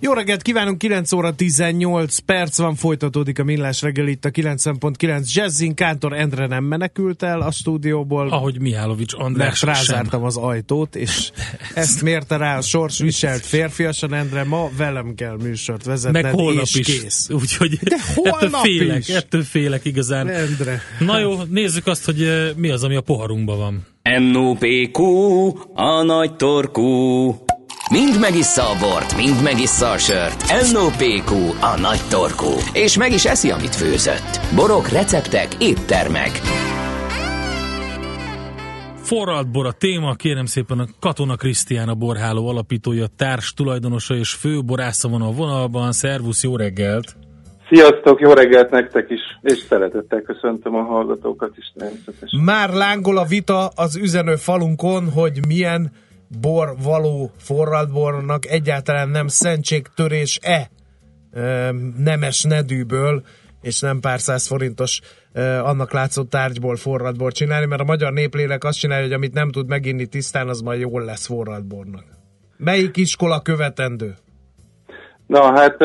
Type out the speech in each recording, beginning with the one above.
Jó reggelt kívánunk, 9 óra 18 perc van, folytatódik a millás reggel itt a 90.9 Jazzin, Kántor Endre nem menekült el a stúdióból. Ahogy Mihálovics András Mert rázártam az ajtót, és ezt mérte rá a sors viselt férfiasan Endre, ma velem kell műsort vezetned, Meg holnap és is. kész. Úgyhogy De holnap ettől félek, is. ettől félek igazán. Endre. Na jó, nézzük azt, hogy eh, mi az, ami a poharunkban van. NOPQ, a nagy torkú. Mind megissza a bort, mind megissza a sört. NOPQ, a nagy torkú. És meg is eszi, amit főzött. Borok, receptek, éttermek. Forralt bor a téma, kérem szépen a Katona Krisztián a borháló alapítója, társ tulajdonosa és fő borásza van a vonalban. Szervusz, jó reggelt! Sziasztok, jó reggelt nektek is, és szeretettel köszöntöm a hallgatókat is természetesen. Már lángol a vita az üzenő falunkon, hogy milyen bor való forralt bornak egyáltalán nem szentségtörés-e nemes nedűből, és nem pár száz forintos annak látszó tárgyból forralt bor csinálni, mert a magyar néplélek azt csinálja, hogy amit nem tud meginni tisztán, az majd jól lesz forralt bornak. Melyik iskola követendő? Na hát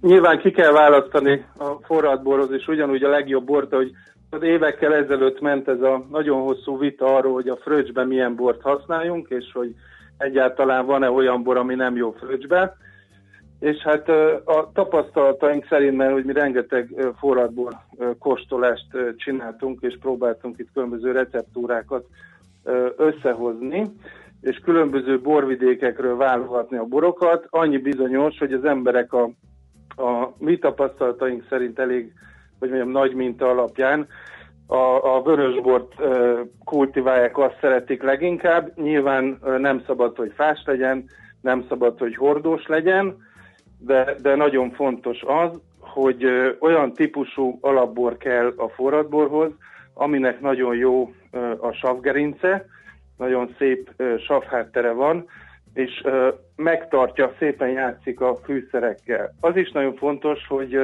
nyilván ki kell választani a forradborhoz, és ugyanúgy a legjobb bort, hogy az évekkel ezelőtt ment ez a nagyon hosszú vita arról, hogy a fröccsben milyen bort használjunk, és hogy egyáltalán van-e olyan bor, ami nem jó fröccsbe. És hát a tapasztalataink szerint, mert hogy mi rengeteg ö, kóstolást csináltunk, és próbáltunk itt különböző receptúrákat összehozni, és különböző borvidékekről válogatni a borokat. Annyi bizonyos, hogy az emberek a, a mi tapasztalataink szerint elég, hogy mondjam, nagy minta alapján a, a vörösbort kultiválják, azt szeretik leginkább. Nyilván nem szabad, hogy fás legyen, nem szabad, hogy hordós legyen, de, de nagyon fontos az, hogy olyan típusú alapbor kell a forradborhoz, aminek nagyon jó a savgerince, nagyon szép savháttere van, és megtartja, szépen játszik a fűszerekkel. Az is nagyon fontos, hogy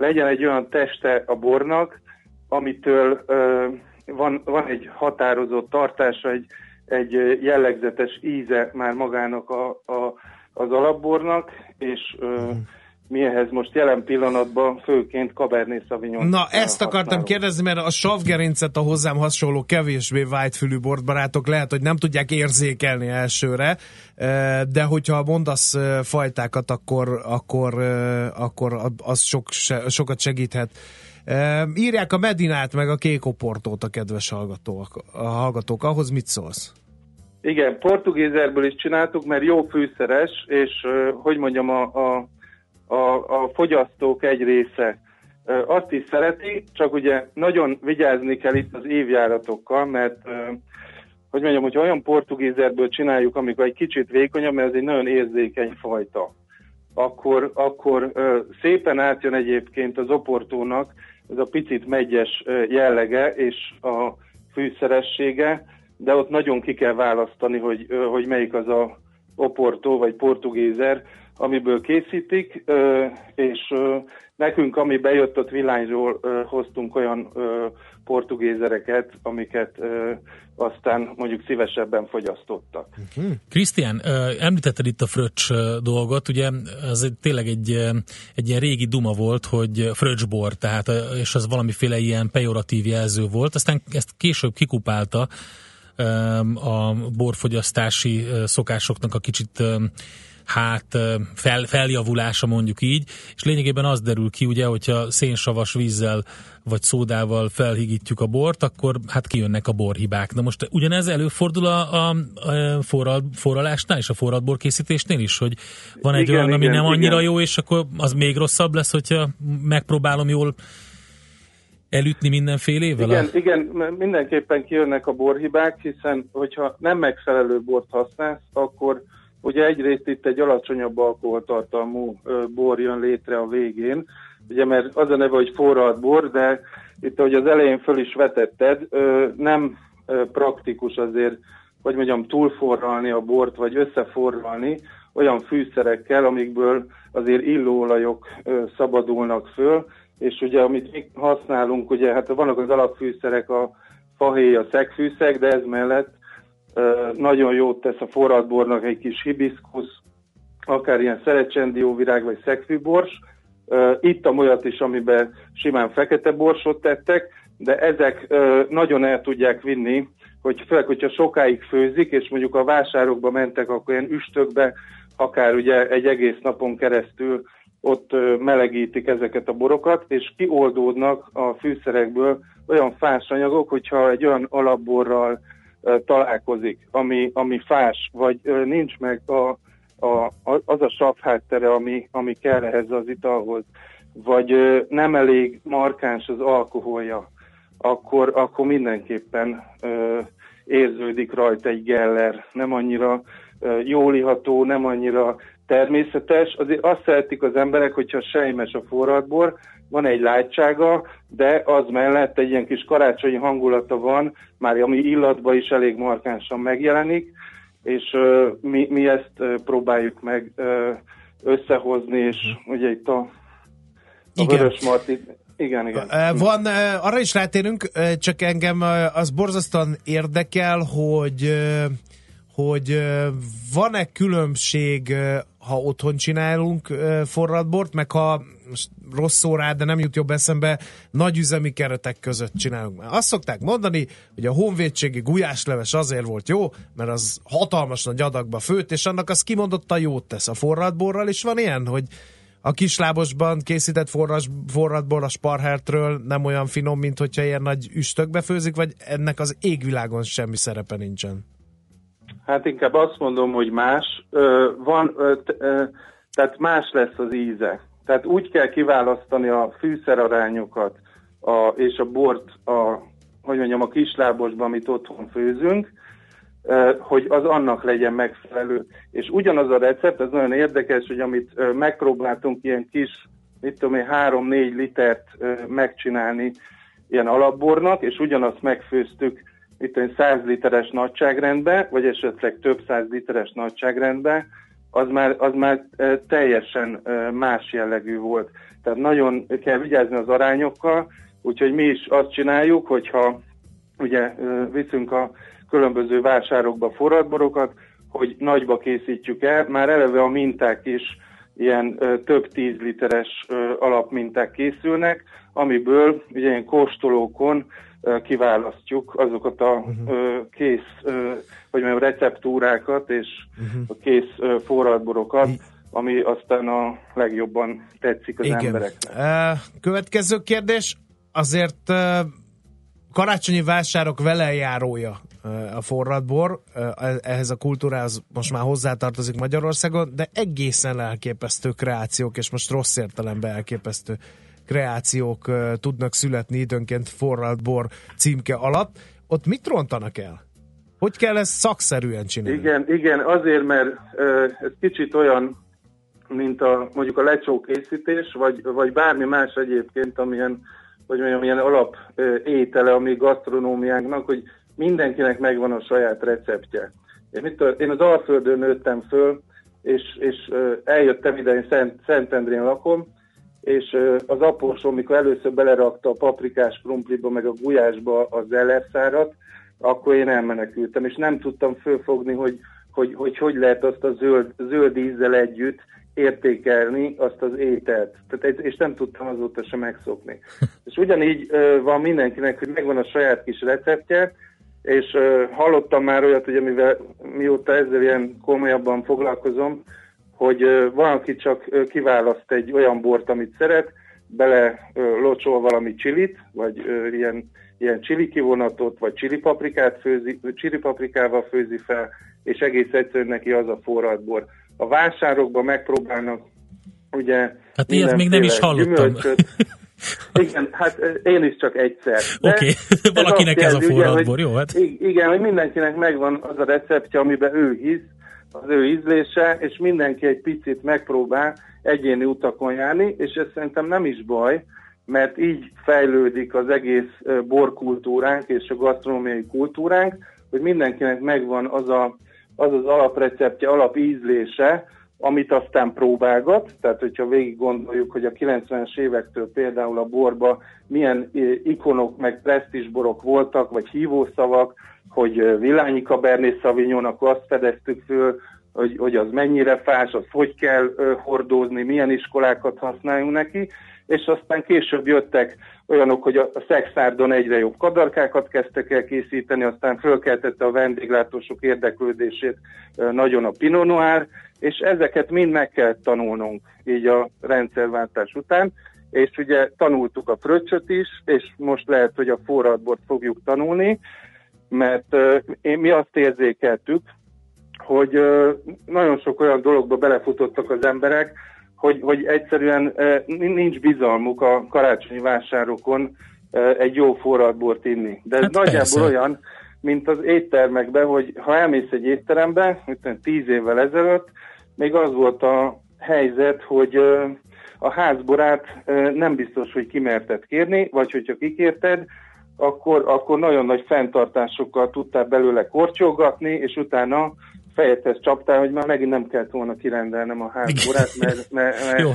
legyen egy olyan teste a bornak, amitől ö, van, van egy határozott tartása, egy, egy jellegzetes íze már magának a, a, az alapbornak, és ö, mi ehhez most jelen pillanatban főként Cabernet Sauvignon. Na, ezt akartam kérdezni, mert a savgerincet a hozzám hasonló kevésbé vágyfülű bortbarátok lehet, hogy nem tudják érzékelni elsőre, eh, de hogyha mondasz eh, fajtákat, akkor, akkor, eh, akkor az sok, sokat segíthet. Írják a Medinát meg a Kékoportót a kedves hallgatók. A hallgatók. Ahhoz mit szólsz? Igen, portugézerből is csináltuk, mert jó fűszeres, és hogy mondjam, a, a, a, a fogyasztók egy része azt is szereti, csak ugye nagyon vigyázni kell itt az évjáratokkal, mert hogy mondjam, hogyha olyan portugézerből csináljuk, amikor egy kicsit vékonyabb, mert ez egy nagyon érzékeny fajta, akkor, akkor szépen átjön egyébként az oportónak ez a picit megyes jellege és a fűszeressége, de ott nagyon ki kell választani, hogy, hogy melyik az a oportó vagy portugézer, amiből készítik, és nekünk, ami bejött ott Vilányról, ö, hoztunk olyan portugézereket, amiket aztán mondjuk szívesebben fogyasztottak. Krisztián, ö, említetted itt a fröccs dolgot, ugye ez tényleg egy, egy ilyen régi duma volt, hogy fröccsbor, tehát, és az valamiféle ilyen pejoratív jelző volt, aztán ezt később kikupálta a borfogyasztási szokásoknak a kicsit hát fel, feljavulása mondjuk így, és lényegében az derül ki, ugye, hogyha szénsavas vízzel vagy szódával felhigítjuk a bort, akkor hát kijönnek a borhibák. Na most ugyanez előfordul a, a, a forral, forralásnál és a forradbor készítésnél is, hogy van egy Igen, olyan, ami igen, nem annyira igen. jó, és akkor az még rosszabb lesz, hogyha megpróbálom jól elütni mindenfélével? Igen, A... igen, mindenképpen kijönnek a borhibák, hiszen hogyha nem megfelelő bort használsz, akkor ugye egyrészt itt egy alacsonyabb alkoholtartalmú bor jön létre a végén, ugye mert az a neve, hogy forralt bor, de itt, ahogy az elején föl is vetetted, nem praktikus azért, hogy mondjam, túlforralni a bort, vagy összeforralni olyan fűszerekkel, amikből azért illóolajok szabadulnak föl, és ugye amit mi használunk, ugye hát vannak az alapfűszerek, a fahéj, a szegfűszeg, de ez mellett nagyon jót tesz a forradbornak egy kis hibiszkusz, akár ilyen szerecsendióvirág vagy szegfűbors. Ittam olyat is, amiben simán fekete borsot tettek, de ezek nagyon el tudják vinni, hogy főleg, hogyha sokáig főzik, és mondjuk a vásárokba mentek, akkor ilyen üstökbe, akár ugye egy egész napon keresztül ott melegítik ezeket a borokat, és kioldódnak a fűszerekből olyan fás anyagok, hogyha egy olyan alapborral találkozik, ami, ami fás, vagy nincs meg a, a, az a sav háttere, ami, ami kell ehhez az italhoz, vagy nem elég markáns az alkoholja, akkor, akkor mindenképpen ö, érződik rajta egy geller, nem annyira ö, nem annyira természetes. Azért azt szeretik az emberek, hogyha sejmes a forradbor, van egy látsága, de az mellett egy ilyen kis karácsonyi hangulata van, már ami illatba is elég markánsan megjelenik, és uh, mi, mi ezt uh, próbáljuk meg uh, összehozni, és uh-huh. ugye itt a, a igen. Vörös Marti, igen, igen. Van, arra is rátérünk, csak engem az borzasztóan érdekel, hogy hogy van-e különbség, ha otthon csinálunk forradbort, meg ha most rossz rá, de nem jut jobb eszembe, nagy üzemi keretek között csinálunk. Azt szokták mondani, hogy a honvédségi gulyásleves azért volt jó, mert az hatalmas nagy adagba főtt, és annak az kimondottan jót tesz a forradborral, és van ilyen, hogy a kislábosban készített forras, forradbor a sparhertről nem olyan finom, mint hogyha ilyen nagy üstökbe főzik, vagy ennek az égvilágon semmi szerepe nincsen? Hát inkább azt mondom, hogy más. Van, tehát más lesz az íze. Tehát úgy kell kiválasztani a fűszerarányokat a, és a bort, a, hogy mondjam, a kislábosban, amit otthon főzünk, hogy az annak legyen megfelelő. És ugyanaz a recept, ez nagyon érdekes, hogy amit megpróbáltunk ilyen kis, mit tudom én, 3-4 litert megcsinálni ilyen alapbornak, és ugyanazt megfőztük itt egy 100 literes nagyságrendbe, vagy esetleg több száz literes nagyságrendbe, az már, az már teljesen más jellegű volt. Tehát nagyon kell vigyázni az arányokkal, úgyhogy mi is azt csináljuk, hogyha ugye viszünk a különböző vásárokba forradborokat, hogy nagyba készítjük el, már eleve a minták is ilyen több tíz literes alapminták készülnek, amiből ugye ilyen kóstolókon kiválasztjuk azokat a uh-huh. kész, vagy mondjam, receptúrákat és uh-huh. a kész forradborokat, ami aztán a legjobban tetszik az Igen. embereknek. Következő kérdés, azért karácsonyi vásárok velejárója a forradbor, ehhez a kultúrához most már hozzátartozik Magyarországon, de egészen elképesztő kreációk, és most rossz értelemben elképesztő kreációk tudnak születni időnként forralt bor címke alatt. Ott mit rontanak el? Hogy kell ezt szakszerűen csinálni? Igen, igen azért, mert ez kicsit olyan, mint a, mondjuk a lecsó készítés, vagy, vagy bármi más egyébként, amilyen, vagy mondjam, ilyen alap étele, ami gasztronómiánknak, hogy mindenkinek megvan a saját receptje. Én, mit tudom, én az Alföldön nőttem föl, és, és eljöttem ide, én Szent, Szentendrén lakom, és az apósom, mikor először belerakta a paprikás krumpliba, meg a gulyásba az ellerszárat, akkor én elmenekültem, és nem tudtam fölfogni, hogy hogy, hogy hogy lehet azt a zöld, zöld ízzel együtt értékelni azt az ételt. Tehát, és nem tudtam azóta sem megszokni. És ugyanígy van mindenkinek, hogy megvan a saját kis receptje, és hallottam már olyat, hogy amivel mióta ezzel ilyen komolyabban foglalkozom, hogy valaki csak kiválaszt egy olyan bort, amit szeret, bele locsol valami csilit, vagy ilyen, ilyen csili kivonatot, vagy csili paprikát főzi, csili paprikával főzi fel, és egész egyszerűen neki az a forradbor. A vásárokban megpróbálnak ugye Hát ilyet még nem is hallottam. Igen, hát én is csak egyszer. Oké, okay. valakinek ez, ez a forradbor, jó? Hát. Igen, hogy mindenkinek megvan az a receptje, amiben ő hisz, az ő ízlése, és mindenki egy picit megpróbál egyéni utakon járni, és ez szerintem nem is baj, mert így fejlődik az egész borkultúránk és a gasztronómiai kultúránk, hogy mindenkinek megvan az a, az, az alapreceptje, alapízlése, amit aztán próbálgat, tehát hogyha végig gondoljuk, hogy a 90-es évektől például a borba milyen ikonok meg presztisborok voltak, vagy hívószavak, hogy Villányi Cabernet Sauvignon, akkor azt fedeztük föl, hogy, hogy az mennyire fás, az hogy kell hordózni, milyen iskolákat használjunk neki, és aztán később jöttek olyanok, hogy a szexárdon egyre jobb kadarkákat kezdtek el készíteni, aztán fölkeltette a vendéglátósok érdeklődését nagyon a Pinot Noir, és ezeket mind meg kell tanulnunk így a rendszerváltás után, és ugye tanultuk a fröccsöt is, és most lehet, hogy a forradbort fogjuk tanulni, mert mi azt érzékeltük, hogy nagyon sok olyan dologba belefutottak az emberek, hogy, hogy egyszerűen nincs bizalmuk a karácsonyi vásárokon egy jó forradbort inni. De ez hát nagyjából persze. olyan, mint az éttermekben, hogy ha elmész egy étterembe, mint tíz évvel ezelőtt, még az volt a helyzet, hogy a házborát nem biztos, hogy kimerted kérni, vagy hogyha kikérted, akkor, akkor nagyon nagy fenntartásokkal tudtál belőle kortyolgatni, és utána fejedhez csaptál, hogy már megint nem kellett volna kirendelnem a házborát, mert... mert, mert... Jó.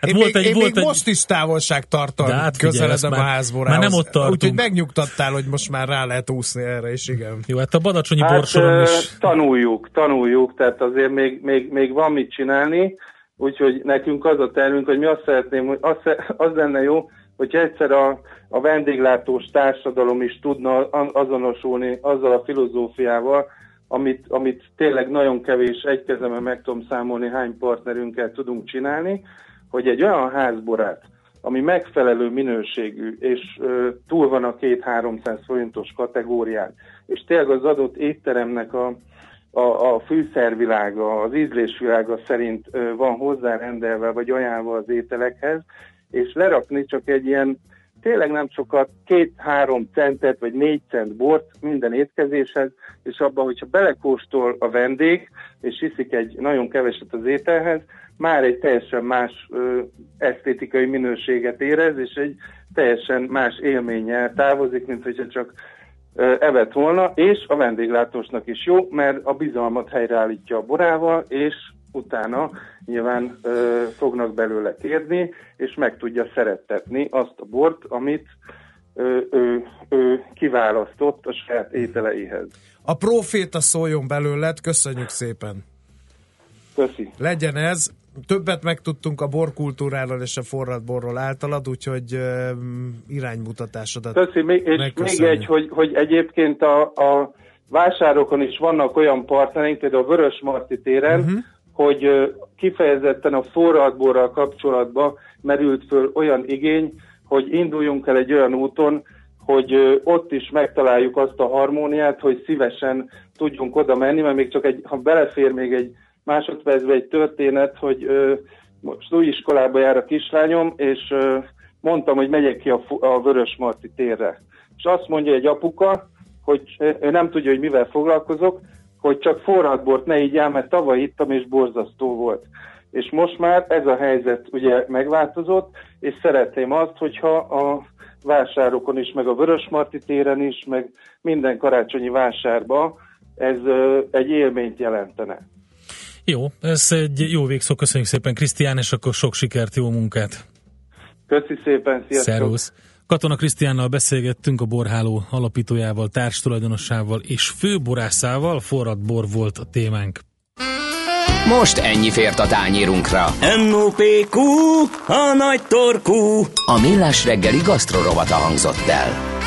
Hát én volt még, egy, én volt még egy... most is távolság tartom hát közeledem a házborához. Már nem ott tartunk. Úgyhogy megnyugtattál, hogy most már rá lehet úszni erre is, igen. Jó, hát a badacsonyi hát, borsoron is... Tanuljuk, tanuljuk, tehát azért még, még, még van mit csinálni, úgyhogy nekünk az a tervünk, hogy mi azt szeretném, hogy az, az lenne jó, hogyha egyszer a, a vendéglátós társadalom is tudna azonosulni azzal a filozófiával, amit, amit tényleg nagyon kevés egykezemben meg tudom számolni, hány partnerünkkel tudunk csinálni, hogy egy olyan házborát, ami megfelelő minőségű, és ö, túl van a két-háromszáz forintos kategórián, és tényleg az adott étteremnek a, a, a fűszervilága, az ízlésvilága szerint ö, van hozzárendelve, vagy ajánlva az ételekhez, és lerakni csak egy ilyen tényleg nem sokat, két-három centet vagy négy cent bort minden étkezéshez, és abban, hogyha belekóstol a vendég, és iszik egy nagyon keveset az ételhez, már egy teljesen más ö, esztétikai minőséget érez, és egy teljesen más élménnyel távozik, mint hogyha csak evett volna, és a vendéglátósnak is jó, mert a bizalmat helyreállítja a borával, és utána nyilván ö, fognak belőle kérni, és meg tudja szerettetni azt a bort, amit ö, ő, ő kiválasztott a saját ételeihez. A proféta szóljon belőled, köszönjük szépen! Köszi! Legyen ez, többet megtudtunk a borkultúráról és a forradborról általad, úgyhogy uh, iránymutatásodat Köszi, még, és még egy, hogy, hogy egyébként a, a vásárokon is vannak olyan partnereink, például a Vörös Marti téren, uh-huh hogy kifejezetten a forradborral kapcsolatban merült föl olyan igény, hogy induljunk el egy olyan úton, hogy ott is megtaláljuk azt a harmóniát, hogy szívesen tudjunk oda menni, mert még csak egy, ha belefér még egy másodpercbe egy történet, hogy most új iskolába jár a kislányom, és mondtam, hogy megyek ki a, a Vörös Marti térre. És azt mondja egy apuka, hogy ő nem tudja, hogy mivel foglalkozok, hogy csak forradbort ne így mert tavaly ittam, és borzasztó volt. És most már ez a helyzet ugye megváltozott, és szeretném azt, hogyha a vásárokon is, meg a Vörösmarty téren is, meg minden karácsonyi vásárba ez egy élményt jelentene. Jó, ez egy jó végszó, köszönjük szépen Krisztián, és akkor sok sikert, jó munkát! Köszi szépen, sziasztok! Szervusz! Katona Krisztiánnal beszélgettünk a borháló alapítójával, társtulajdonosával és főborászával, forrad bor volt a témánk. Most ennyi fért a tányírunkra. M.O.P.Q. A nagy torkú. A millás reggeli gasztrorovata hangzott el.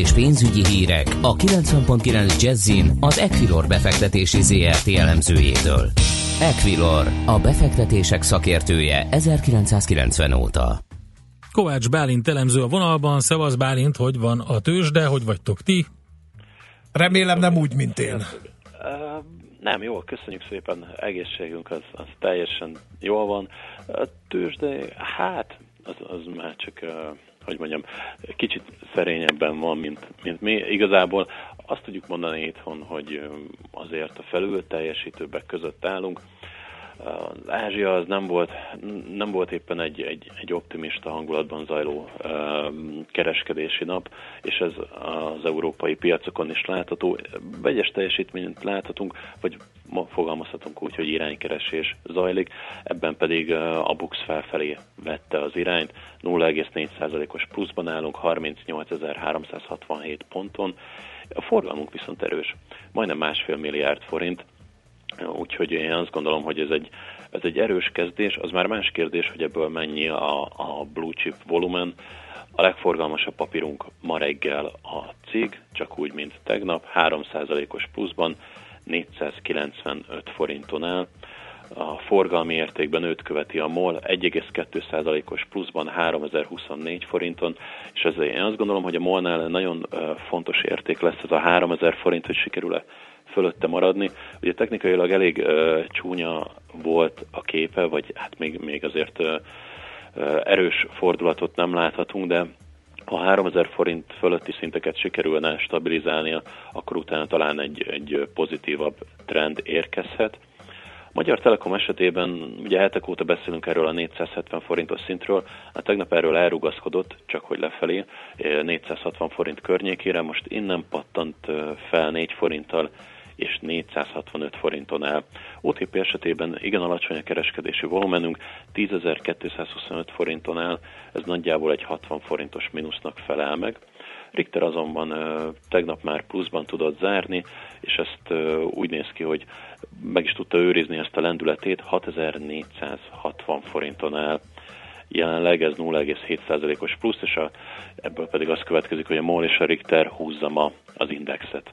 És pénzügyi hírek a 90.9 Jazzin az Equilor befektetési ZRT elemzőjétől. Equilor, a befektetések szakértője 1990 óta. Kovács Bálint elemző a vonalban. Szevasz Bálint, hogy van a tőzsde, hogy vagytok ti? Remélem nem úgy, mint én. Nem, jó, köszönjük szépen, egészségünk az, az teljesen jól van. A tőzsde, hát, az, az már csak, uh, hogy mondjam, kicsit szerényebben van, mint, mint mi. Igazából azt tudjuk mondani itthon, hogy azért a felül teljesítőbbek között állunk. Az Ázsia az nem volt, nem volt éppen egy, egy, egy optimista hangulatban zajló kereskedési nap, és ez az európai piacokon is látható. Vegyes teljesítményt láthatunk, vagy fogalmazhatunk úgy, hogy iránykeresés zajlik, ebben pedig a Bux felfelé vette az irányt, 0,4%-os pluszban állunk, 38.367 ponton, a forgalmunk viszont erős, majdnem másfél milliárd forint, Úgyhogy én azt gondolom, hogy ez egy, ez egy erős kezdés. Az már más kérdés, hogy ebből mennyi a, a blue chip volumen. A legforgalmasabb papírunk ma reggel a cég, csak úgy, mint tegnap, 3%-os pluszban, 495 forinton áll. A forgalmi értékben őt követi a MOL 1,2%-os pluszban 3024 forinton, és ezért én azt gondolom, hogy a MOL-nál nagyon fontos érték lesz ez a 3000 forint, hogy sikerül-e fölötte maradni. Ugye technikailag elég uh, csúnya volt a képe, vagy hát még, még azért uh, erős fordulatot nem láthatunk, de ha 3000 forint fölötti szinteket sikerülne stabilizálnia, akkor utána talán egy, egy pozitívabb trend érkezhet. Magyar Telekom esetében ugye hetek óta beszélünk erről a 470 forintos szintről, hát tegnap erről elrugaszkodott, csak hogy lefelé, 460 forint környékére, most innen pattant fel 4 forinttal és 465 forinton áll. OTP esetében igen alacsony a kereskedési volumenünk, 10.225 forinton áll, ez nagyjából egy 60 forintos mínusznak felel meg. Richter azonban tegnap már pluszban tudott zárni, és ezt úgy néz ki, hogy meg is tudta őrizni ezt a lendületét, 6460 forinton áll jelenleg ez 0,7%-os plusz, és a, ebből pedig az következik, hogy a MOL és a Richter húzza ma az indexet.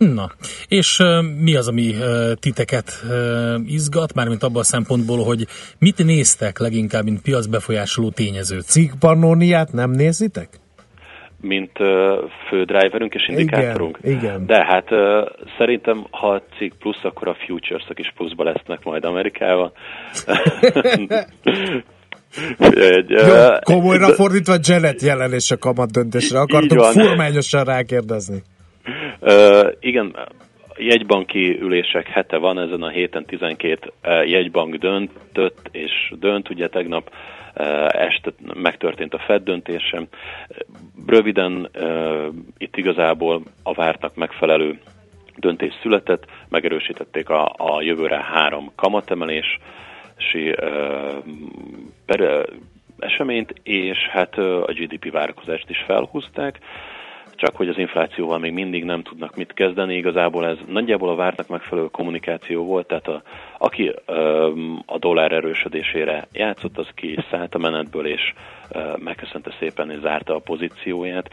Na, és uh, mi az, ami uh, titeket uh, izgat, mármint abban a szempontból, hogy mit néztek leginkább, mint piacbefolyásoló tényezőt? Cikkpannóniát nem nézitek? mint fő driverünk és indikátorunk. Igen, igen. De hát szerintem, ha a cikk plusz, akkor a futures is pluszba lesznek majd Amerikában. Egy, Jó, komolyra fordítva Janet a kamat döntésre. Akartok furmányosan rákérdezni. Uh, igen, jegybanki ülések hete van, ezen a héten 12 jegybank döntött, és dönt, ugye tegnap este megtörtént a Fed döntése. Röviden itt igazából a vártnak megfelelő döntés született, megerősítették a, a jövőre három kamatemelési eseményt, és hát a GDP várakozást is felhúzták csak hogy az inflációval még mindig nem tudnak mit kezdeni. Igazából ez nagyjából a vártnak megfelelő kommunikáció volt, tehát a, aki ö, a dollár erősödésére játszott, az ki szállt a menetből, és ö, megköszönte szépen, és zárta a pozícióját.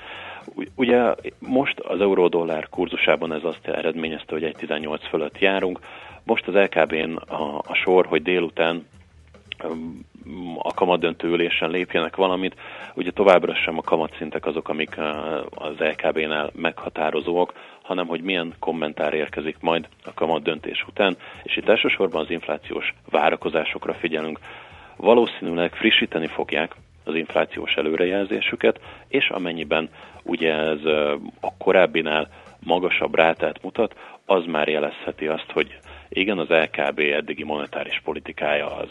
Ugye most az euró-dollár kurzusában ez azt eredményezte, hogy 1,18 fölött járunk. Most az LKB-n a, a sor, hogy délután a kamadöntő ülésen lépjenek valamit. Ugye továbbra sem a kamatszintek azok, amik az LKB-nál meghatározóak, hanem hogy milyen kommentár érkezik majd a kamat döntés után, és itt elsősorban az inflációs várakozásokra figyelünk. Valószínűleg frissíteni fogják az inflációs előrejelzésüket, és amennyiben ugye ez a korábbinál magasabb rátát mutat, az már jelezheti azt, hogy igen, az LKB eddigi monetáris politikája az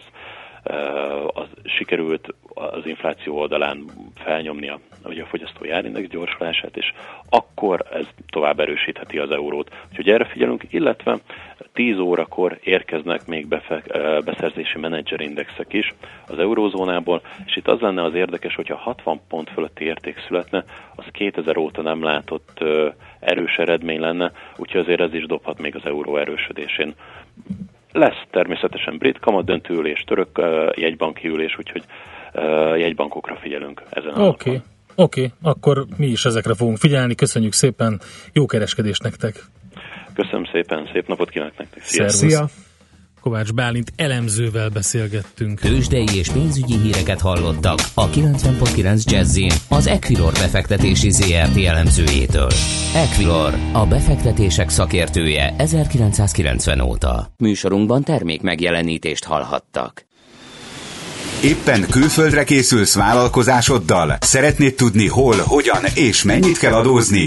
az sikerült az infláció oldalán felnyomnia ugye a fogyasztói árindex gyorsulását, és akkor ez tovább erősítheti az eurót. Úgyhogy erre figyelünk, illetve 10 órakor érkeznek még befe- beszerzési menedzserindexek is az eurózónából, és itt az lenne az érdekes, hogyha 60 pont fölötti érték születne, az 2000 óta nem látott erős eredmény lenne, úgyhogy azért ez is dobhat még az euró erősödésén. Lesz természetesen brit kamat döntőülés, török uh, jegybanki ülés, úgyhogy uh, jegybankokra figyelünk ezen Oké. Okay. Oké, okay, akkor mi is ezekre fogunk figyelni. Köszönjük szépen, jó kereskedést nektek! Köszönöm szépen, szép napot kívánok nektek! Szia! Szia. Kovács Bálint elemzővel beszélgettünk. Tőzsdei és pénzügyi híreket hallottak a 90.9 jazz az Equilor befektetési ZRT elemzőjétől. Equilor, a befektetések szakértője 1990 óta. Műsorunkban termék megjelenítést hallhattak. Éppen külföldre készülsz vállalkozásoddal? Szeretnéd tudni hol, hogyan és mennyit kell adózni?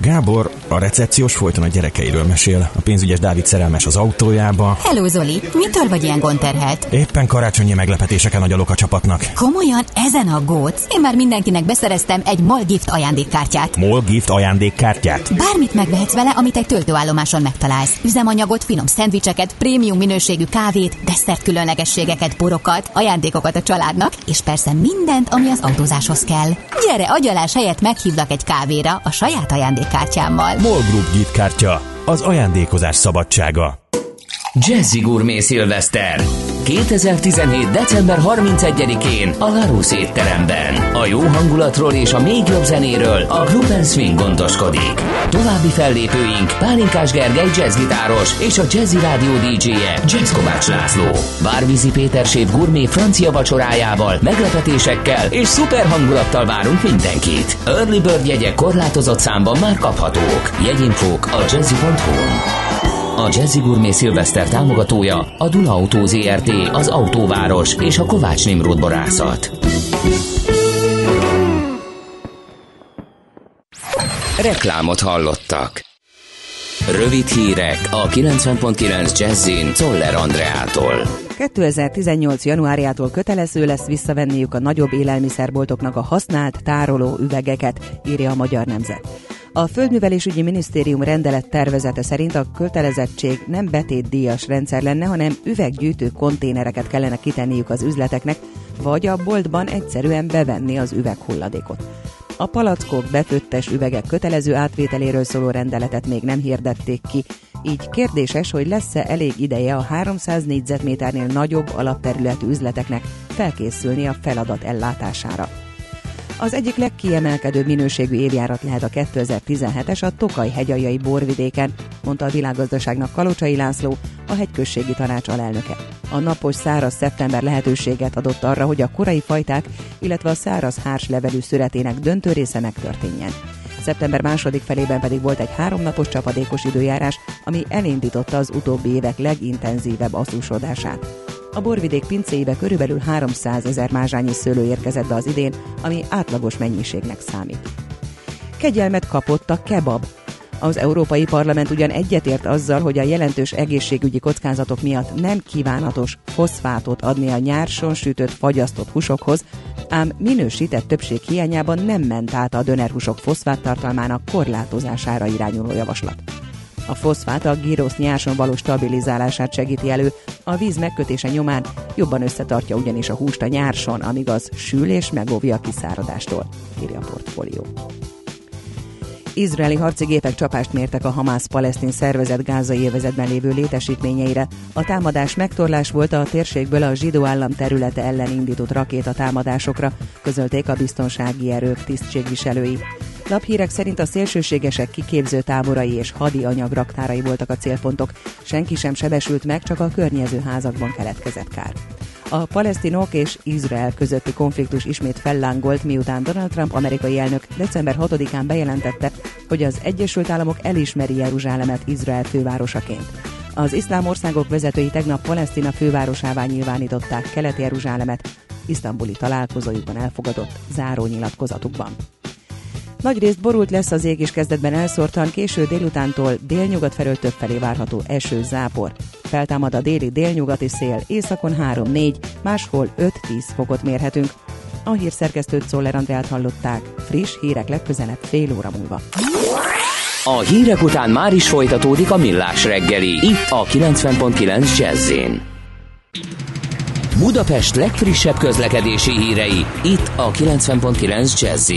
Gábor, a recepciós folyton a gyerekeiről mesél. A pénzügyes Dávid szerelmes az autójába. Hello Zoli, mitől vagy ilyen gonterhet? Éppen karácsonyi meglepetéseken nagyolok a csapatnak. Komolyan ezen a góc? Én már mindenkinek beszereztem egy MOL Gift ajándékkártyát. MOL Gift ajándékkártyát? Bármit megvehetsz vele, amit egy töltőállomáson megtalálsz. Üzemanyagot, finom szendvicseket, prémium minőségű kávét, desszert különlegességeket, borokat, ajándékokat a családnak, és persze mindent, ami az autózáshoz kell. Gyere, agyalás helyett meghívlak egy kávéra a saját ajándék giftkártyámmal. MOL Group giftkártya. Az ajándékozás szabadsága. Jazzy Gourmet Szilveszter 2017. december 31-én a Larus étteremben. A jó hangulatról és a még jobb zenéről a Group Swing gondoskodik. További fellépőink Pálinkás Gergely jazzgitáros és a Jazzy Rádió DJ-je Jazz Kovács László. Várvízi Péter Séf Gourmet francia vacsorájával, meglepetésekkel és szuper hangulattal várunk mindenkit. Early Bird jegyek korlátozott számban már kaphatók. Jegyinfók a jazzy.hu. A Jazzy Gourmet Szilveszter támogatója a Duna Autó ZRT, az Autóváros és a Kovács Nimrod Borászat. Reklámot hallottak. Rövid hírek a 90.9 Jazzin Toller Andreától. 2018. januárjától kötelező lesz visszavenniük a nagyobb élelmiszerboltoknak a használt tároló üvegeket, írja a Magyar Nemzet. A Földművelésügyi Minisztérium rendelet tervezete szerint a kötelezettség nem betétdíjas rendszer lenne, hanem üveggyűjtő konténereket kellene kitenniük az üzleteknek, vagy a boltban egyszerűen bevenni az üveghulladékot. A palackok befőttes üvegek kötelező átvételéről szóló rendeletet még nem hirdették ki, így kérdéses, hogy lesz-e elég ideje a 300 négyzetméternél nagyobb alapterületű üzleteknek felkészülni a feladat ellátására. Az egyik legkiemelkedőbb minőségű évjárat lehet a 2017-es a Tokaj hegyajai borvidéken, mondta a világgazdaságnak Kalocsai László, a hegyközségi tanács alelnöke. A napos száraz szeptember lehetőséget adott arra, hogy a korai fajták, illetve a száraz hárs levelű szüretének döntő része megtörténjen. Szeptember második felében pedig volt egy háromnapos csapadékos időjárás, ami elindította az utóbbi évek legintenzívebb aszúsodását. A borvidék pincéibe körülbelül 300 ezer mázsányi szőlő érkezett be az idén, ami átlagos mennyiségnek számít. Kegyelmet kapott a kebab. Az Európai Parlament ugyan egyetért azzal, hogy a jelentős egészségügyi kockázatok miatt nem kívánatos foszfátot adni a nyárson sütött, fagyasztott húsokhoz, ám minősített többség hiányában nem ment át a dönerhúsok foszfáttartalmának korlátozására irányuló javaslat. A foszfát a gyrosz nyáson való stabilizálását segíti elő, a víz megkötése nyomán jobban összetartja ugyanis a húst a nyárson, amíg az sül és megóvja a kiszáradástól, írja a portfólió. Izraeli harci gépek csapást mértek a Hamász-palesztin szervezet gázai évezetben lévő létesítményeire. A támadás megtorlás volt a térségből a zsidó állam területe ellen indított rakétatámadásokra, közölték a biztonsági erők tisztségviselői. Laphírek szerint a szélsőségesek kiképző táborai és hadi anyag raktárai voltak a célpontok. Senki sem sebesült meg, csak a környező házakban keletkezett kár. A palesztinok és Izrael közötti konfliktus ismét fellángolt, miután Donald Trump amerikai elnök december 6-án bejelentette, hogy az Egyesült Államok elismeri Jeruzsálemet Izrael fővárosaként. Az iszlám országok vezetői tegnap Palesztina fővárosává nyilvánították Kelet-Jeruzsálemet, isztambuli találkozójukban elfogadott záró nyilatkozatukban. Nagyrészt borult lesz az ég, és kezdetben elszórtan, késő délutántól délnyugat felől többfelé várható eső, zápor. Feltámad a déli délnyugati szél, északon 3-4, máshol 5-10 fokot mérhetünk. A hírszerkesztőt Szoller Andrát hallották. Friss hírek legközelebb fél óra múlva. A hírek után már is folytatódik a millás reggeli, itt a 90.9 jazz Budapest legfrissebb közlekedési hírei, itt a 90.9 jazz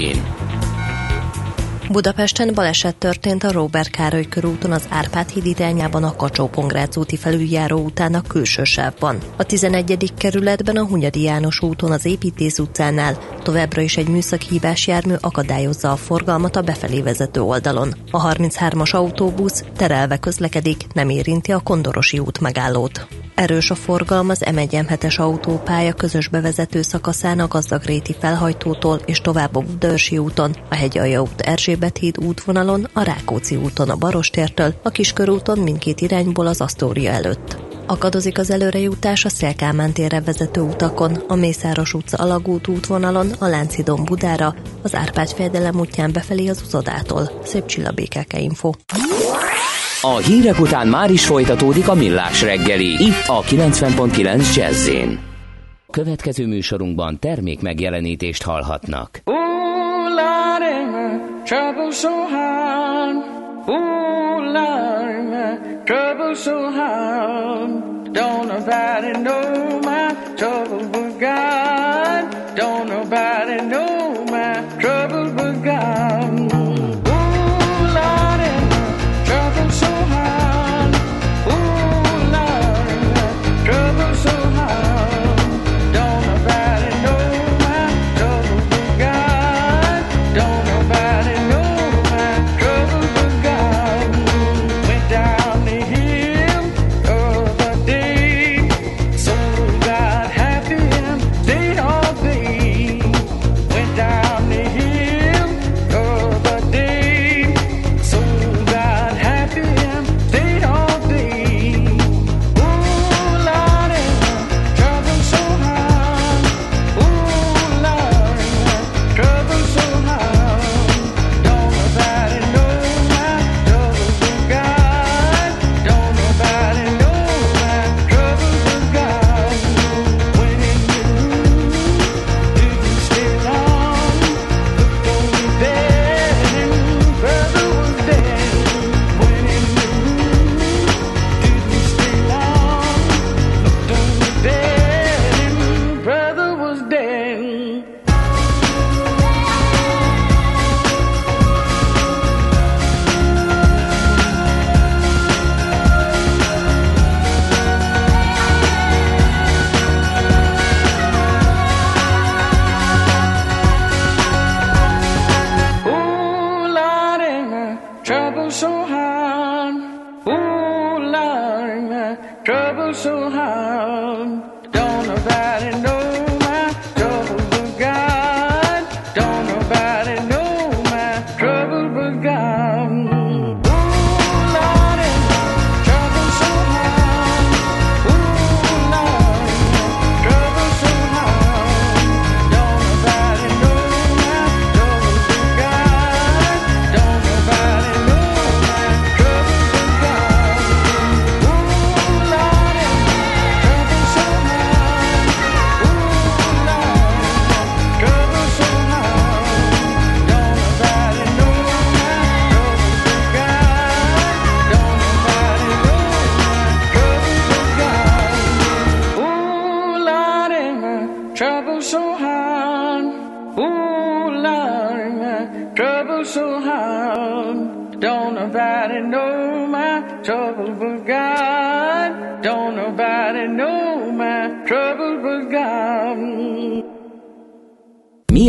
Budapesten baleset történt a Robert Károly körúton az Árpád híd irányában a kacsó úti felüljáró után a külső sávban. A 11. kerületben a Hunyadi János úton az Építész utcánál továbbra is egy műszaki hibás jármű akadályozza a forgalmat a befelé vezető oldalon. A 33-as autóbusz terelve közlekedik, nem érinti a Kondorosi út megállót. Erős a forgalom az M1 autópálya közös bevezető szakaszán a Gazdagréti felhajtótól és tovább a Budaörsi úton, a Hegyalja út Erzsébet híd útvonalon, a Rákóczi úton a Barostértől, a Kiskörúton mindkét irányból az Asztória előtt. Akadozik az előrejutás a Szélkámán térre vezető utakon, a Mészáros utca alagút útvonalon, a Láncidon Budára, az Árpád fejedelem útján befelé az uzodától. Szép csillabékeke info. A hírek után már is folytatódik a millás reggeli, itt a 90.9 jazz Következő műsorunkban termék megjelenítést hallhatnak. Lord, trouble so hard. Ooh, Lord, trouble so hard. Don't nobody know my trouble but God. Don't nobody know my trouble but God. so high.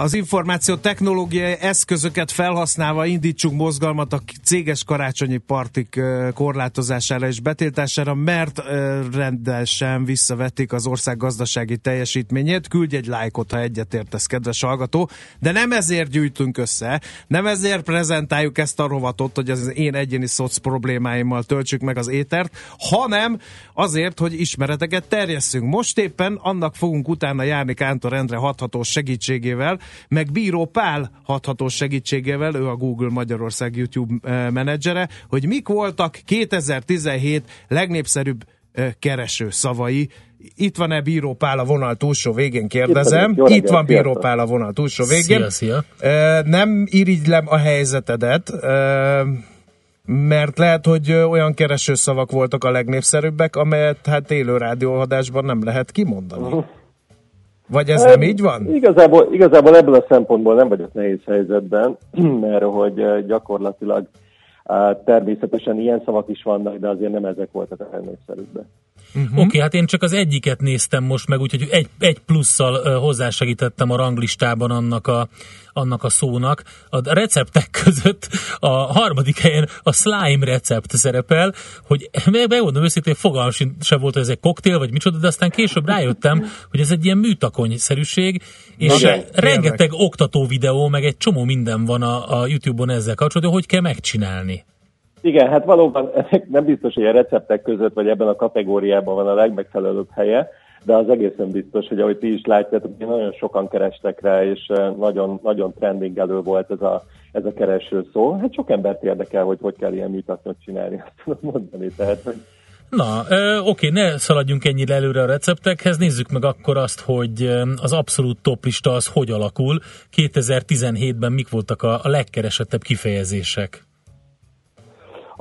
Az információ technológiai eszközöket felhasználva indítsunk mozgalmat a céges karácsonyi partik korlátozására és betiltására, mert rendesen visszavették az ország gazdasági teljesítményét. Küldj egy lájkot, ha egyetértesz, kedves hallgató. De nem ezért gyűjtünk össze, nem ezért prezentáljuk ezt a rovatot, hogy az én egyéni szoc problémáimmal töltsük meg az étert, hanem azért, hogy ismereteket terjesszünk. Most éppen annak fogunk utána járni Kántor Endre hathatós segítségével, meg Bíró Pál hathatós segítségével, ő a Google Magyarország YouTube eh, menedzsere, hogy mik voltak 2017 legnépszerűbb eh, kereső szavai. Itt van-e Bíró Pál a vonal túlsó végén, kérdezem. Itt, Itt van Bíró Pál a vonal túlsó végén. Szia, szia. Eh, nem irigylem a helyzetedet, mert lehet, hogy olyan keresőszavak voltak a legnépszerűbbek, amelyet hát élő rádióhadásban nem lehet kimondani. Uh-huh. Vagy ez nem így van? Igazából, igazából ebből a szempontból nem vagyok nehéz helyzetben, mert hogy gyakorlatilag természetesen ilyen szavak is vannak, de azért nem ezek voltak a legnépszerűbbek. Uh-huh. Oké, okay, hát én csak az egyiket néztem most meg, úgyhogy egy, egy plusszal hozzásegítettem a ranglistában annak a, annak a szónak. A receptek között a harmadik helyen a slime recept szerepel, hogy megmondom őszintén, fogalmam sem volt, hogy ez egy koktél, vagy micsoda, de aztán később rájöttem, hogy ez egy ilyen műtakony-szerűség, és Na, rengeteg oktató videó, meg egy csomó minden van a, a YouTube-on ezzel kapcsolatban, hogy kell megcsinálni. Igen, hát valóban nem biztos, hogy a receptek között, vagy ebben a kategóriában van a legmegfelelőbb helye, de az egészen biztos, hogy ahogy ti is látjátok, nagyon sokan kerestek rá, és eh, nagyon, nagyon trendingelő volt ez a, ez a kereső szó. Hát sok embert érdekel, hogy hogy kell ilyen műtakot csinálni, azt tudom mondani. Tehát, hogy Na, oké, ne szaladjunk ennyire előre a receptekhez, nézzük meg akkor azt, hogy az abszolút toplista az hogy alakul. 2017-ben mik voltak a, a legkeresettebb kifejezések?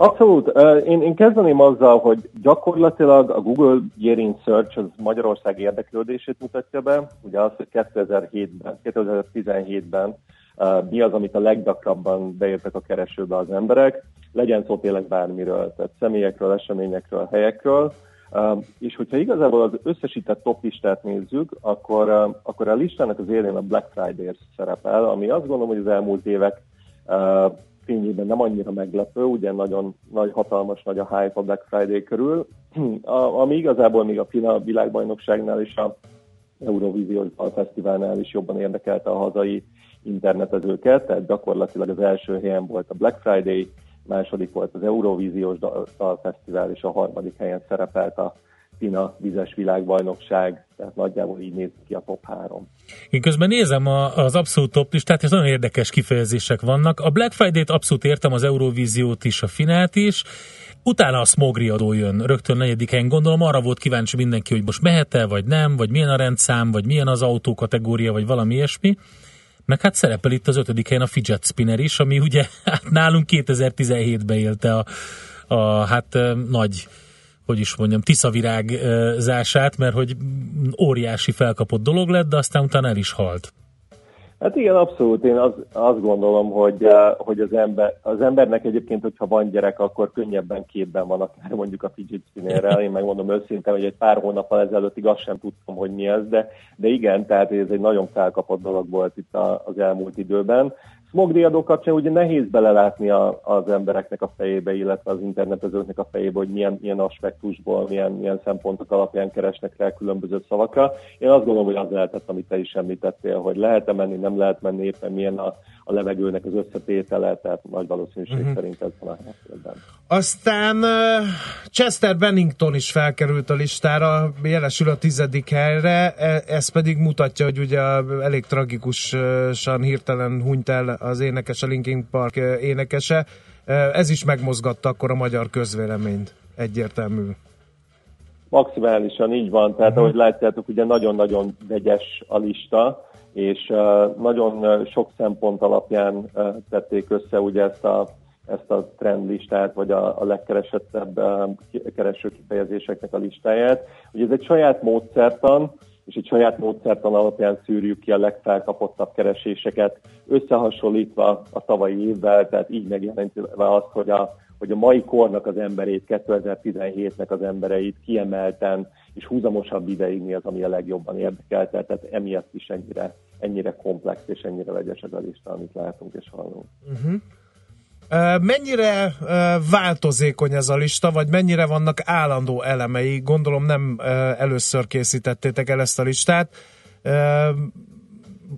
Abszolút. Én, én kezdeném azzal, hogy gyakorlatilag a Google Year in Search az Magyarország érdeklődését mutatja be. Ugye az, hogy 2007-ben, 2017-ben mi az, amit a leggyakrabban beértek a keresőbe az emberek, legyen szó tényleg bármiről, tehát személyekről, eseményekről, helyekről. És hogyha igazából az összesített top listát nézzük, akkor, akkor a listának az élén a Black Friday szerepel, ami azt gondolom, hogy az elmúlt évek fényében nem annyira meglepő, ugye nagyon nagy, hatalmas nagy a hype a Black Friday körül, a, ami igazából még a FINA világbajnokságnál és a Eurovíziós Fesztiválnál is jobban érdekelte a hazai internetezőket, tehát gyakorlatilag az első helyen volt a Black Friday, második volt az Eurovíziós Dalfesztivál, és a harmadik helyen szerepelt a FINA vizes világbajnokság, tehát nagyjából így néz ki a top 3. Én közben nézem a, az abszolút top listát, és nagyon érdekes kifejezések vannak. A Black Friday-t abszolút értem, az Eurovíziót is, a Finát is, Utána a smogriadó jön, rögtön negyedik helyen. Gondolom arra volt kíváncsi mindenki, hogy most mehet-e, vagy nem, vagy milyen a rendszám, vagy milyen az autó kategória, vagy valami ilyesmi. Meg hát szerepel itt az ötödik helyen a fidget spinner is, ami ugye hát nálunk 2017-ben élte a, a hát nagy hogy is mondjam, tiszavirágzását, mert hogy óriási felkapott dolog lett, de aztán utána el is halt. Hát igen, abszolút. Én az, azt gondolom, hogy, hogy az, ember, az embernek egyébként, hogyha van gyerek, akkor könnyebben képben van akár mondjuk a fidget spinnerrel. Én megmondom őszintén, hogy egy pár hónappal ezelőttig azt sem tudtam, hogy mi ez, de, de igen, tehát ez egy nagyon felkapott dolog volt itt az elmúlt időben smogdiadó kapcsán ugye nehéz belelátni a, az embereknek a fejébe, illetve az internetezőknek a fejébe, hogy milyen, milyen aspektusból, milyen, milyen szempontok alapján keresnek rá különböző szavakra. Én azt gondolom, hogy az lehetett, amit te is említettél, hogy lehet-e menni, nem lehet menni, éppen milyen a, a levegőnek az összetétele, tehát nagy valószínűség uh-huh. szerint ez van a helyzetben. Aztán uh, Chester Bennington is felkerült a listára, jelesül a tizedik helyre, e, ez pedig mutatja, hogy ugye elég tragikusan hirtelen hunyt el az énekes, a Linkin Park énekese. Ez is megmozgatta akkor a magyar közvéleményt, egyértelmű. Maximálisan így van, tehát uh-huh. ahogy látjátok, ugye nagyon-nagyon vegyes a lista, és nagyon sok szempont alapján tették össze ugye ezt a, ezt a trendlistát, vagy a, a legkeresettebb kereső kifejezéseknek a listáját. Ugye ez egy saját módszertan, és egy saját módszertan alapján szűrjük ki a legfelkapottabb kereséseket, összehasonlítva a tavalyi évvel, tehát így megjelentve azt, hogy a, hogy a mai kornak az emberét, 2017-nek az embereit kiemelten és húzamosabb ideig mi az, ami a legjobban érdekel, tehát emiatt is ennyire ennyire komplex és ennyire vegyes ez a lista, amit látunk és hallunk. Uh-huh. Mennyire változékony ez a lista, vagy mennyire vannak állandó elemei? Gondolom nem először készítettétek el ezt a listát.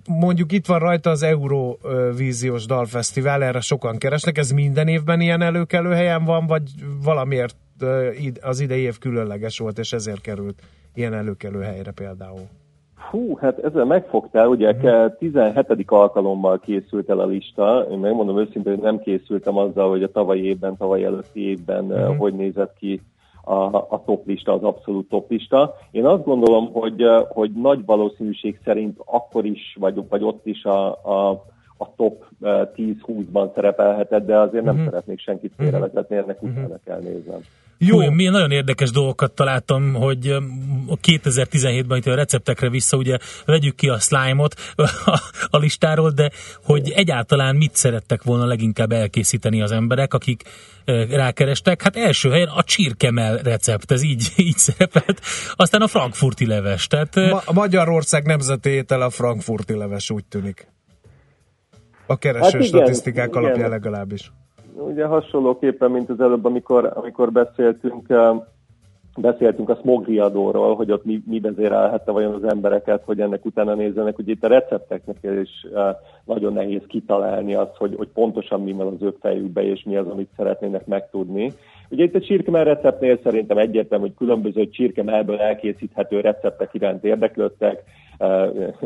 Mondjuk itt van rajta az Eurovíziós Dalfesztivál, erre sokan keresnek. Ez minden évben ilyen előkelő helyen van, vagy valamiért az idei év különleges volt, és ezért került ilyen előkelő helyre például? Hú, hát ezzel megfogtál, ugye uh-huh. 17. alkalommal készült el a lista. Én megmondom őszintén, hogy nem készültem azzal, hogy a tavalyi évben, tavaly előtti évben uh-huh. hogy nézett ki a, a toplista, az abszolút toplista. Én azt gondolom, hogy, hogy nagy valószínűség szerint akkor is, vagy, vagy ott is a, a, a top 10-20-ban szerepelhetett, de azért nem uh-huh. szeretnék senkit félrevezetni, ennek uh-huh. utána kell néznem. Jó, milyen nagyon érdekes dolgokat találtam, hogy a 2017-ben itt a receptekre vissza, ugye vegyük ki a slime-ot a, a listáról, de hogy egyáltalán mit szerettek volna leginkább elkészíteni az emberek, akik rákerestek. Hát első helyen a csirkemel recept, ez így, így szerepelt. Aztán a frankfurti leves. Tehát, Ma- Magyarország nemzeti étel a frankfurti leves, úgy tűnik. A kereső hát igen, statisztikák igen. alapján legalábbis ugye hasonlóképpen, mint az előbb, amikor, amikor beszéltünk, beszéltünk a smogriadóról, hogy ott mi, mi vezérelhette vajon az embereket, hogy ennek utána nézzenek, hogy itt a recepteknek is nagyon nehéz kitalálni azt, hogy, hogy pontosan mi van az ő fejükbe, és mi az, amit szeretnének megtudni. Ugye itt a csirkemel receptnél szerintem egyértelmű, hogy különböző csirkemelből elkészíthető receptek iránt érdeklődtek,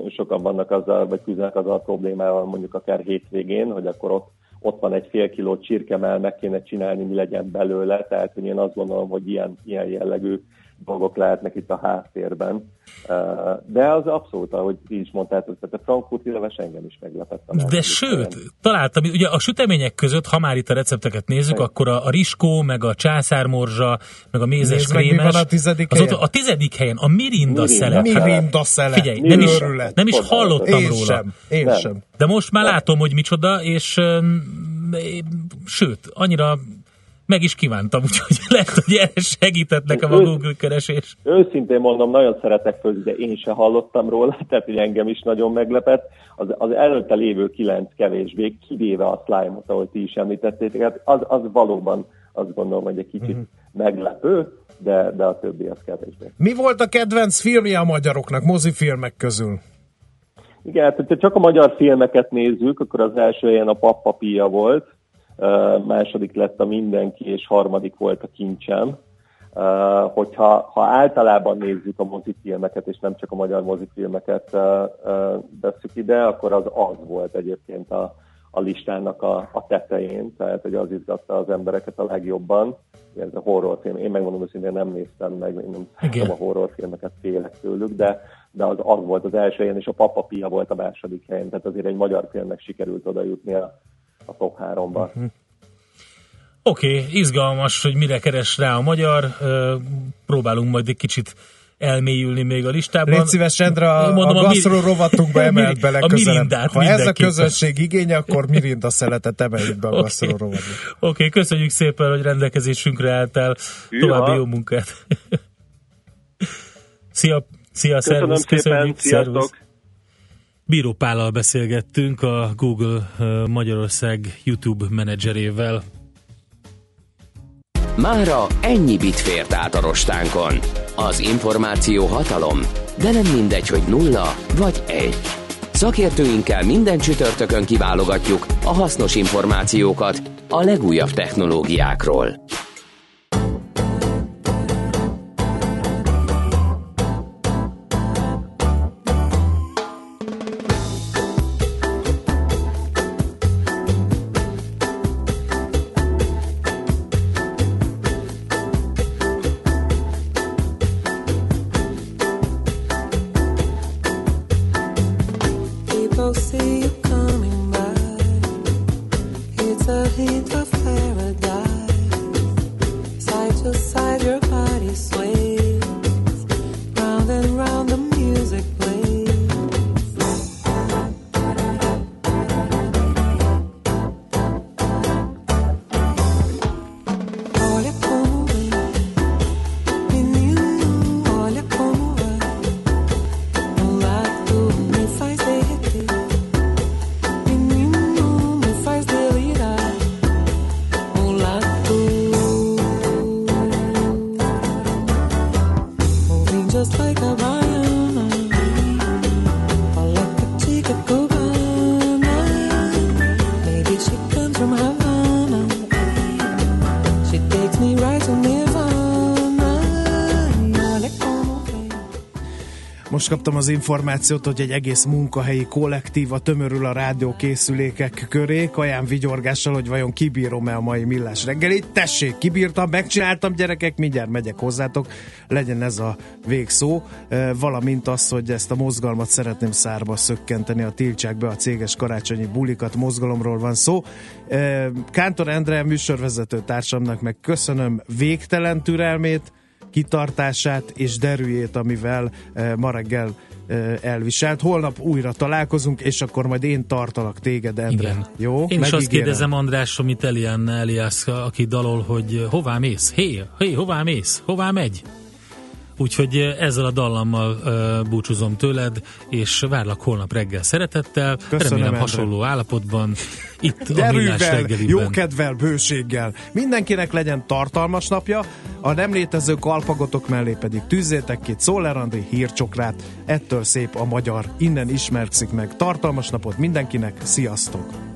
sokan vannak azzal, vagy küzdenek azzal a problémával mondjuk akár hétvégén, hogy akkor ott ott van egy fél kiló csirkemel, meg kéne csinálni, mi legyen belőle, tehát hogy én azt gondolom, hogy ilyen, ilyen jellegű dolgok lehetnek itt a háttérben. De az abszolút, ahogy ti is mondtátok, tehát a frankfurti leves engem is meglepett. De sőt, ilyen. találtam, ugye a sütemények között, ha már itt a recepteket nézzük, Hely. akkor a, a riskó, meg a császármorzsa, meg a mézes Nézd krémes. Meg, mi van a tizedik az helyen? Ott, a tizedik helyen a mirinda, mirinda szelet. Mirinda szelet. Figyelj, nem is, nem is hallottam én róla. Sem, én nem. sem. De most már látom, hogy micsoda, és sőt, annyira meg is kívántam, úgyhogy lehet, hogy erre segített nekem a Google keresés. Őszintén mondom, nagyon szeretek főzni, de én se hallottam róla, tehát hogy engem is nagyon meglepett. Az, az előtte lévő kilenc kevésbé, kivéve a slime-ot, ahogy ti is említettétek, hát az, az valóban azt gondolom, hogy egy kicsit uh-huh. meglepő, de, de a többi az kevésbé. Mi volt a kedvenc filmje a magyaroknak, mozifilmek közül? Igen, hát hogyha csak a magyar filmeket nézzük, akkor az első helyen a Pappapia volt, második lett a Mindenki, és harmadik volt a Kincsem. Hogyha ha általában nézzük a mozifilmeket, és nem csak a magyar mozifilmeket veszük ide, akkor az az volt egyébként a, a listának a, a tetején, tehát hogy az izgatta az embereket a legjobban. Ez a horrorfilm. Én megmondom őszintén nem néztem meg, én nem Igen. a horrorfilmeket félek tőlük, de, de az, az volt az első helyen, és a Papa Pia volt a második helyen, tehát azért egy magyar filmnek sikerült oda jutni a, a top háromba. Uh-huh. Oké, okay, izgalmas, hogy mire keres rá a magyar. Próbálunk majd egy kicsit elmélyülni még a listában. Légy szíves, Endre, a, Mondom, a gasztró rovatunkba emelt bele a mirindát Ha ez a közönség igénye, akkor mirinda szeletet emeljük be a okay. rovatba. Oké, okay, köszönjük szépen, hogy rendelkezésünkre álltál. További jó munkát. Szia, szia, Köszönöm szervusz, szépen, köszönjük, szervusz. Bíró Pállal beszélgettünk a Google Magyarország YouTube menedzserével. Mára ennyi bit fért át a rostánkon. Az információ hatalom, de nem mindegy, hogy nulla vagy egy. Szakértőinkkel minden csütörtökön kiválogatjuk a hasznos információkat a legújabb technológiákról. Most kaptam az információt, hogy egy egész munkahelyi kollektíva tömörül a rádiókészülékek köré, kaján vigyorgással, hogy vajon kibírom-e a mai millás reggelit. Tessék, kibírtam, megcsináltam gyerekek, mindjárt megyek hozzátok, legyen ez a végszó, valamint az, hogy ezt a mozgalmat szeretném szárba szökkenteni, a tiltsák be a céges karácsonyi bulikat, mozgalomról van szó. Kántor Endre műsorvezető társamnak meg köszönöm végtelen türelmét, kitartását és derűjét, amivel ma reggel elviselt. Holnap újra találkozunk, és akkor majd én tartalak téged, Endre. Igen. Jó? Én Megígérem. is azt kérdezem András, amit Elian Elias, aki dalol, hogy hová mész? Hé, hé, hová mész? Hová megy? Úgyhogy ezzel a dallammal uh, búcsúzom tőled, és várlak holnap reggel szeretettel. Köszönöm, Remélem Endre. hasonló állapotban. Itt Derűvel, a jó kedvel, bőséggel. Mindenkinek legyen tartalmas napja, a nem létező kalpagotok mellé pedig tűzzétek ki Czoller Andri hírcsokrát. Ettől szép a magyar. Innen ismerkszik meg. Tartalmas napot mindenkinek. Sziasztok!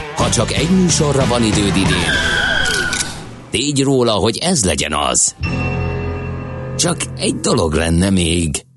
Ha csak egy műsorra van időd idén, tégy róla, hogy ez legyen az. Csak egy dolog lenne még –